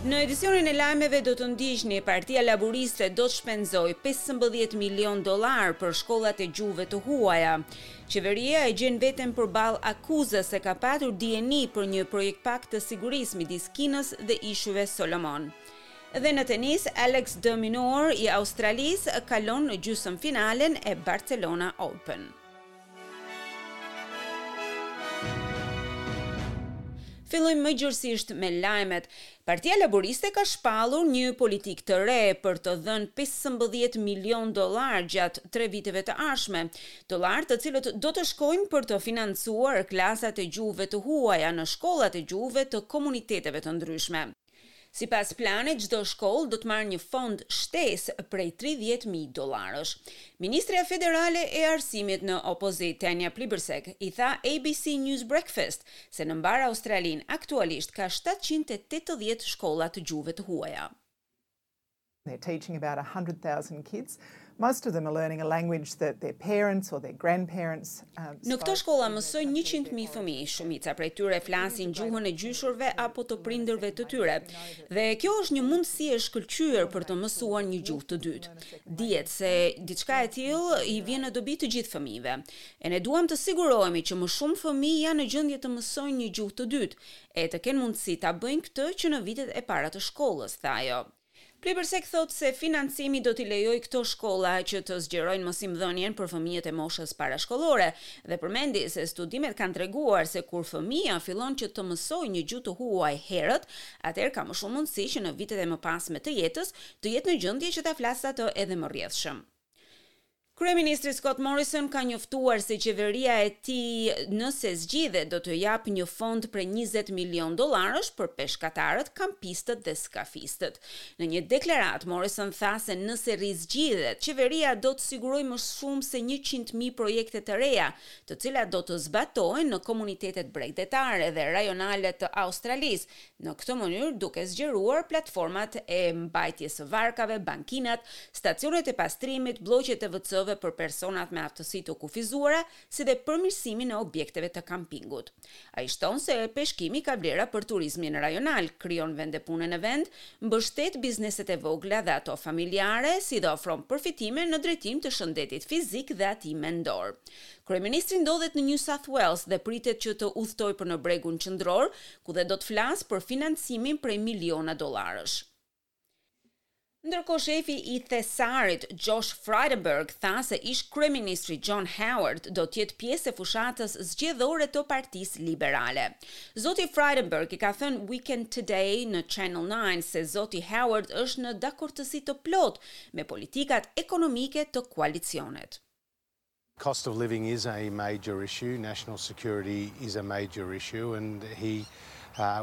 Në edicionin e lajmeve do të ndiqni Partia Laburiste do të shpenzojë 15 milionë dollarë për shkollat e gjuhëve të huaja. Qeveria e gjen veten përballë akuzës se ka patur dijeni për një projektpakt të sigurisë midis Kinës dhe Ishujve Solomon. Dhe në tenis, Alex de Minaur i Australisë kalon në gjysmëfinalen e Barcelona Open. Fillojmë më gjerësisht me lajmet. Partia Laboriste ka shpallur një politikë të re për të dhënë pesëmbëdhjetë milionë dollarë gjatë tre viteve të ardhshme, dollarë të cilët do të shkojnë për të financuar klasat e gjuhëve të huaja në shkollat e gjuhëve të komuniteteve të ndryshme. Sipas planit, çdo shkollë do të marrë një fond shtesë prej tridhjetë mijë dollarësh. Ministrja federale e Arsimit në opozitë, Tanya Plibersek, i tha ABC News Breakfast se në mbarë Australinë aktualisht ka shtatëqind e tetëdhjetë shkolla të gjuhëve të huaja. They're teaching about 100,000 kids, most of them are learning a language that their parents or their grandparents spoke. Në këto shkolla mësojnë njëqind mijë fëmijë, shumica prej tyre flasin gjuhën e gjyshurve apo të prindërve të tyre, dhe kjo është një mundësi e shkëlqyer për të mësuar një gjuhë të dytë. Dihet se diçka e tillë i vjen në dobi të gjithë fëmijëve. E ne duam të sigurohemi që më shumë fëmijë janë në gjendje të mësojnë një gjuhë të dytë, e të kenë mundësi ta bëjnë këtë që në vitet e para të shkollës, tha ajo. Plibersek thotë se financimi do t'i lejojë këto shkolla që të zgjerojnë mësimdhënien për fëmijët e moshës parashkollore dhe përmendi se studimet kanë treguar se kur fëmija fillon që të mësojë një gjuhë të huaj herët, atëherë ka më shumë mundësi që në vitet e mëpasme të jetës të jetë në gjendje që ta flasë atë edhe më rrjedhshëm. Kryeministri Scott Morrison ka njoftuar se qeveria e tij nëse zgjidhet do të japë një fond prej njëzet milionë dollarësh për peshkatarët, kampistët dhe skafistët. Në një deklaratë, Morrison tha se nëse rizgjidhet, qeveria do të sigurojë më shumë se njëqind mijë projekte të reja, të cilat do të zbatohen në komunitetet bregdetare dhe rajonale të Australisë, në këtë mënyrë duke zgjeruar platformat e mbajtjes së varkave, bankinat, stacionet e pastrimit, blloqet e WC-ve për personat me aftësi të kufizuara, si dhe përmirësimin e objekteve të kampingut. Ai shton se peshkimi ka vlera për turizmin rajonal, krijon vende pune në vend, mbështet bizneset e vogla dhe ato familjare, si dhe ofron përfitime në drejtim të shëndetit fizik dhe atij mendor. Kryeministri ndodhet në New South Wales dhe pritet që të udhëtojë për në Bregun Qendror, ku dhe do të flasë për financimin prej miliona dollarësh. Ndërkohë shefi i Thesarit, Josh Frydenberg tha se ish-kryeministri John Howard do të jetë pjesë e fushatës zgjedhore të Partisë Liberale. Zoti Frydenberg i ka thënë Weekend Today në Channel Nine se zoti Howard është në dakortësi të plotë me politikat ekonomike të koalicionit. Cost of living is a major issue, national security is a major issue and he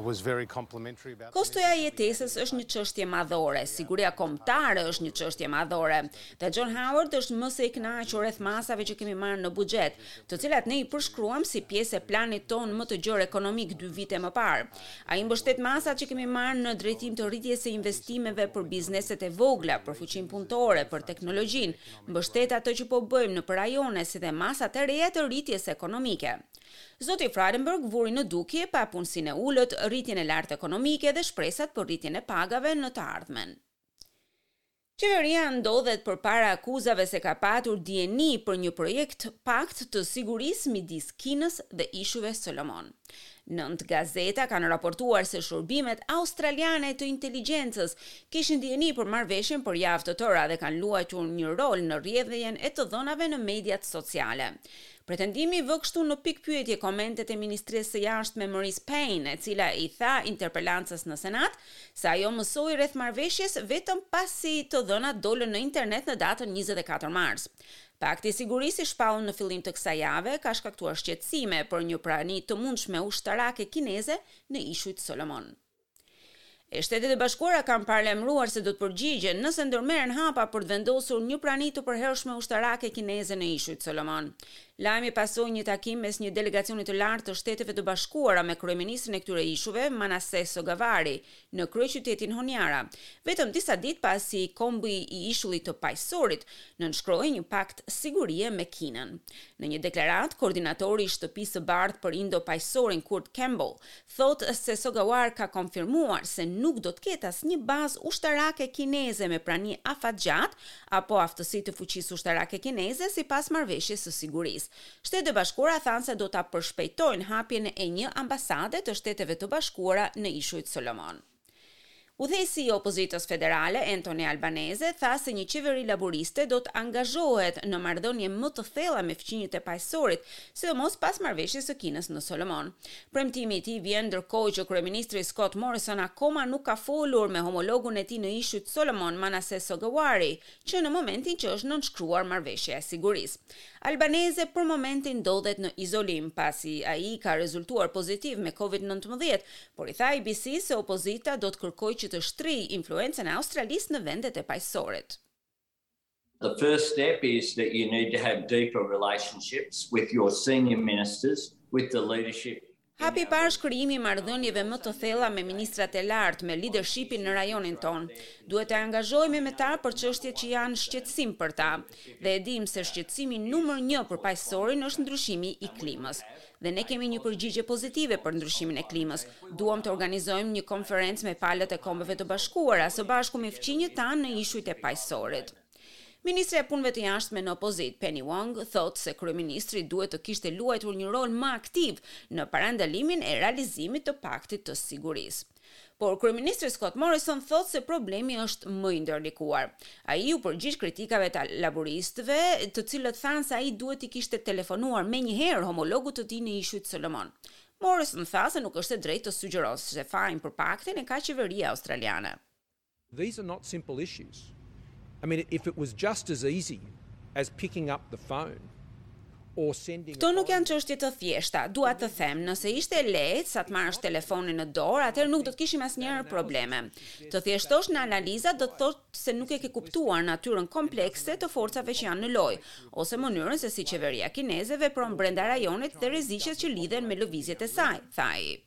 was very complimentary about. Kostoja e jetesës është një çështje madhore, siguria kombëtare është një çështje madhore dhe John Howard është më se i kënaqur rreth masave që kemi marrë në buxhet, të cilat ne i përshkruam si pjesë e planit tonë më të gjerë ekonomik dy vite më parë. Ai mbështet masat që kemi marrë në drejtim të rritjes së investimeve për bizneset e vogla, për fuqinë punëtore, për teknologjinë, Mbështet atë që po bëjmë nëpër rajone si dhe masat e reja të rritjes ekonomike. Zoti Frydenberg vuri në dukje papunësinë e ulët, rritjen e lartë ekonomike dhe shpresat për rritjen e pagave në të ardhmen. Qeveria ndodhet përpara akuzave se ka patur dijeni për një projektpakt të sigurisë midis Kinës dhe Ishujve Solomon. Nëntë gazeta kanë raportuar se shërbimet australiane të inteligjencës kishin dijeni për marrëveshjen për javë të tëra dhe kanë luajtur një rol në rrjedhjen e të dhënave në mediat sociale. Pretendimi vë kështu në pikëpyetje komentet e ministres së Jashtme Marise Payne, e cila i tha interpelancës në Senat se ajo mësoi rreth marrëveshjes vetëm pasi të dhënat dolën në internet në datën 24 mars. Pakti i sigurisë i shpallur në fillim të kësaj jave ka shkaktuar shqetësime për një prani të mundshme ushtarake kineze në Ishujt Solomon. E Shtetet e Bashkuara kanë paralajmëruar se do të përgjigjen nëse ndërmerren hapa për të vendosur një prani të përhershme ushtarake kineze në Ishujt Solomon. Lajmi pasoi një takim mes një delegacioni të lartë të Shteteve të Bashkuara me kryeministrin e këtyre ishujve, Manasseh Sogavare, në kryeqytetin Honiara, vetëm disa ditë pasi kombi i ishullit të Paqësorit nënshkroi një pakt sigurie me Kinën. Në një deklaratë, koordinatori i Shtëpisë së Bardhë për Indo-Paqësorin Kurt Campbell thotë se Sogavare ka konfirmuar se nuk do të ketë asnjë bazë ushtarake kineze me prani afatgjatë apo aftësi të fuqisë ushtarake kineze sipas marrëveshjes së sigurisë. Shtetet e Bashkuara thanë se do ta përshpejtojnë hapjen e një ambasade të Shteteve të Bashkuara në Ishujt Solomon. Udhëheqësi i opozitës federale, Anthony Albanese, tha se një qeveri laburiste do të angazhohet në marrëdhënie më të thella me fqinjët e Paqësorit, sidomos pas marrëveshjes së Kinës në Solomon. Premtimi i tij vjen ndërkohë që kryeministri Scott Morrison akoma nuk ka folur me homologun e tij në Ishujt Solomon, Manasseh Sogavare, që në momentin që është nënshkruar marrëveshja e sigurisë. Albanese për momentin ndodhet në izolim, pasi ai ka rezultuar pozitiv me Covid nëntëmbëdhjetë, por i tha ABC se opozita do të kërkojë që të shtrijë influencën e Australisë në vendet e Paqësorit. The first step is that you need to have deeper relationships with your senior ministers, with the leadership. Hapi i parë është krijimi i marrëdhënieve më të thella me ministrat e lartë, me lidershipin në rajonin tonë. Duhet të angazhohemi me ta për çështje që janë shqetësim për ta. Dhe e dimë se shqetësimi numër një për Paqësorin është ndryshimi i klimës. Dhe ne kemi një përgjigje pozitive për ndryshimin e klimës. Duam të organizojmë një konferencë me palët e Kombeve të Bashkuara, së bashku me fqinjët tanë në ishujt e Paqësorit. Ministrja e Punëve të Jashtme në opozitë, Penny Wong, thotë se kryeministri duhet të kishte luajtur një rol më aktiv në parandalimin e realizimit të Paktit të Sigurisë. Por kryeministri Scott Morrison thotë se problemi është më i ndërlikuar. Ai iu përgjigj kritikave të laburistëve, të cilët thanë se ai duhet t'i kishte telefonuar menjëherë homologut të tij në ishujt Solomon. Morrison tha se nuk është e drejtë të sugjerosh se fajin për Paktin e ka qeveria australiane. These are not simple issues. I mean if it was just as easy as picking up the phone or sending a Këto nuk janë çështje të thjeshta. Dua të them, nëse ishte lehtë sa të marrësh telefonin në dorë, atëherë nuk do të kishim asnjëherë probleme. Të thjeshtosh në analiza do të thotë se nuk e ke kuptuar natyrën komplekse të forcave që janë në lojë, ose mënyrën se si qeveria kineze vepron brenda rajonit dhe rreziqet që lidhen me lëvizjet e saj, tha ai.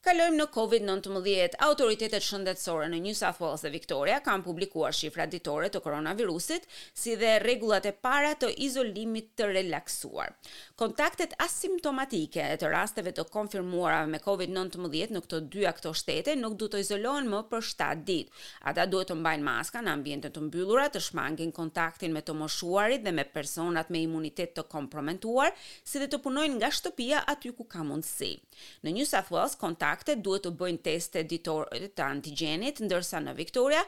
Kalojmë në Covid nëntëmbëdhjetë. Autoritetet shëndetësore në New South Wales dhe Victoria kanë publikuar shifrat ditore të koronavirusit, si dhe rregullat e para të izolimit të relaksuar. Kontaktet asimptomatike e të rasteve të konfirmuarave me Covid nëntëmbëdhjetë në këto dy a këto shtete nuk duhet të izolohen më për shtatë ditë. Ata duhet të mbajnë maska në ambiente të mbyllura, të shmangin kontaktin me të moshuarit dhe me personat me imunitet të komprometuar, si dhe të punojnë nga shtëpia aty ku ka mundësi. Në New South Wales kontaktet duhet të bëjnë teste ditore të antigjenit, ndërsa në Victoria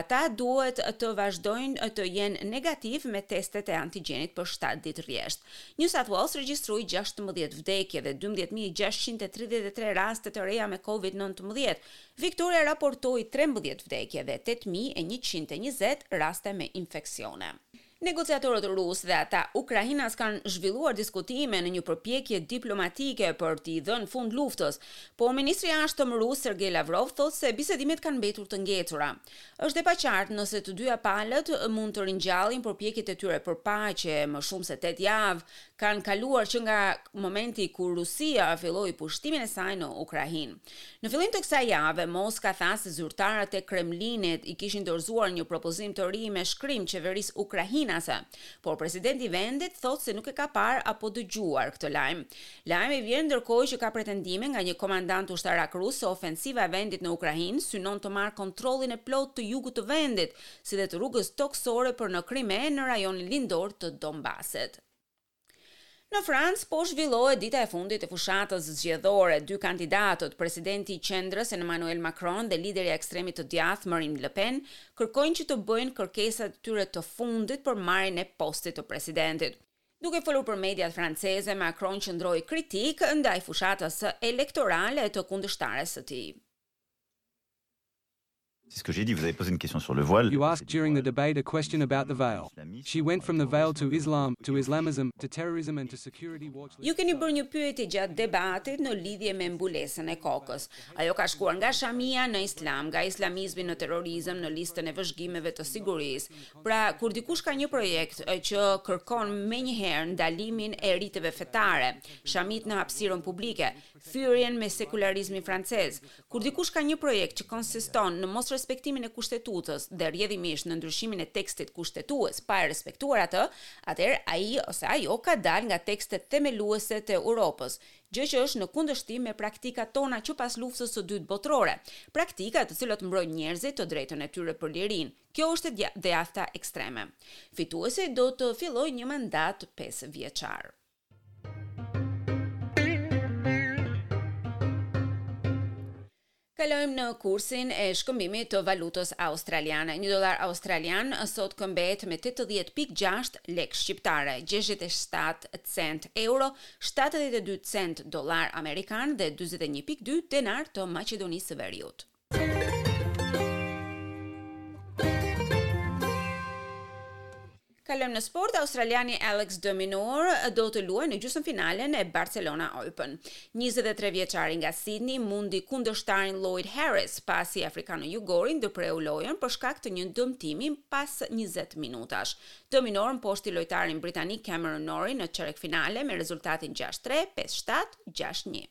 ata duhet të vazhdojnë të jenë negativë me testet e antigjenit për shtatë ditë rresht. New South Wales regjistroi gjashtëmbëdhjetë vdekje dhe dymbëdhjetë mijë e gjashtëqind e tridhjetë e tre raste të reja me Covid nëntëmbëdhjetë, Victoria raportoi trembëdhjetë vdekje dhe tetë mijë e njëqind e njëzet raste me infeksione. Negociatorët rusë dhe ata ukrainas kanë zhvilluar diskutime në një përpjekje diplomatike për t'i dhënë fund luftës, por ministri i Jashtëm rus Sergei Lavrov thotë se bisedimet kanë mbetur të ngecura. Është e paqartë nëse të dyja palët mund të ringjallin përpjekjet e tyre për paqe. Më shumë se tetë javë kanë kaluar që nga momenti kur Rusia filloi pushtimin e saj në Ukrainë. Në fillim të kësaj jave, Moska tha se zyrtarët e Kremlinit i kishin dorëzuar një propozim të ri me shkrim qeverisë ukrainase, por presidenti i vendit thotë se nuk e ka parë apo dëgjuar këtë lajm. Lajmi vjen ndërkohë që ka pretendime nga një komandant ushtarak rus se ofensiva e vendit në Ukrainë synon të marrë kontrollin e plotë të jugut të vendit, si dhe të rrugës tokësore për në Krime në rajonin lindor të Donbasit. Në Francë po zhvillohet dita e fundit e fushatës zgjedhore. Dy kandidatët, presidenti i qendrës Emmanuel Macron dhe liderja e ekstremit të djathtë Marine Le Pen, kërkojnë që të bëjnë kërkesat e tyre të fundit për marrjen e postit të presidentit. Duke folur për mediat franceze, Macron qëndroi kritik ndaj fushatës elektorale të kundërshtares së tij. C'est ce que j'ai dit, vous avez posé une question sur le voile. You asked during the debate a question about the veil. She went from the veil to Islam, to Islamism, to terrorism and to security watch list. Ju keni bërë një pyetje gjatë debatit në lidhje me mbulesën e kokës. Ajo ka shkuar nga shamia në Islam, nga Islamizmi në terrorizëm, në listën e vëzhgimeve të sigurisë. Pra, kur dikush ka një projekt që kërkon menjëherë ndalimin e riteve fetare, shamitë në hapësirën publike, thyerjen me sekularizmin francez. Kur dikush ka një projekt që konsiston në mosrespektimin e Kushtetutës dhe rrjedhimisht në ndryshimin e tekstit kushtetues pa e respektuar atë, atëherë ai ose ajo ka dalë nga tekstet themeluese të Europës, gjë që është në kundërshtim me praktikat tona që pas Luftës së Dytë Botërore, praktika të cilat mbrojnë njerëzit të drejtën e tyre për lirinë. Kjo është e djathta ekstreme. Fituesi do të fillojë një mandat pesëvjeçar. Kalojmë në kursin e shkëmbimit të valutës australiane. Një dollar australian sot këmbehet me 80.6 lekë shqiptare, 67 cent euro, 72 cent dollar amerikan dhe 41.2 denar të Maqedonisë së Veriut. Kalojmë në sport, australiani Alex de Minaur do të luajë në gjysmëfinalen e Barcelona Open. 23-vjeçari nga Sydney mundi kundërshtarin Lloyd Harris, pasi afrikano-jugori ndërpreu lojën për shkak të një dëmtimi pas 20 minutash. De Minaur mposhti lojtarin britanik Cameron Norrie në çerekfinale me rezultatin 6-3, 5-7, 6-1.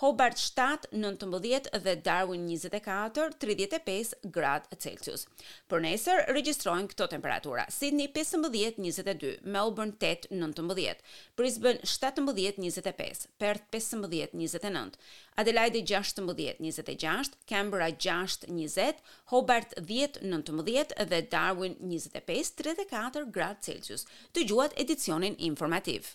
Hobart shtatë, nëntëmbëdhjetë dhe Darwin njëzet e katër, tridhjetë e pesë, gradë Celsius. Për nesër regjistrohen këto temperatura, Sydney pesëmbëdhjetë, njëzet e dy, Melbourne tetë, nëntëmbëdhjetë, Brisbane shtatëmbëdhjetë, njëzet e pesë, Perth pesëmbëdhjetë, njëzet e nëntë, Adelaide gjashtëmbëdhjetë, njëzet e gjashtë, Canberra gjashtë, njëzet, Hobart dhjetë, nëntëmbëdhjetë dhe Darwin njëzet e pesë, tridhjetë e katër, gradë Celsius. Dëgjuat edicionin informativ.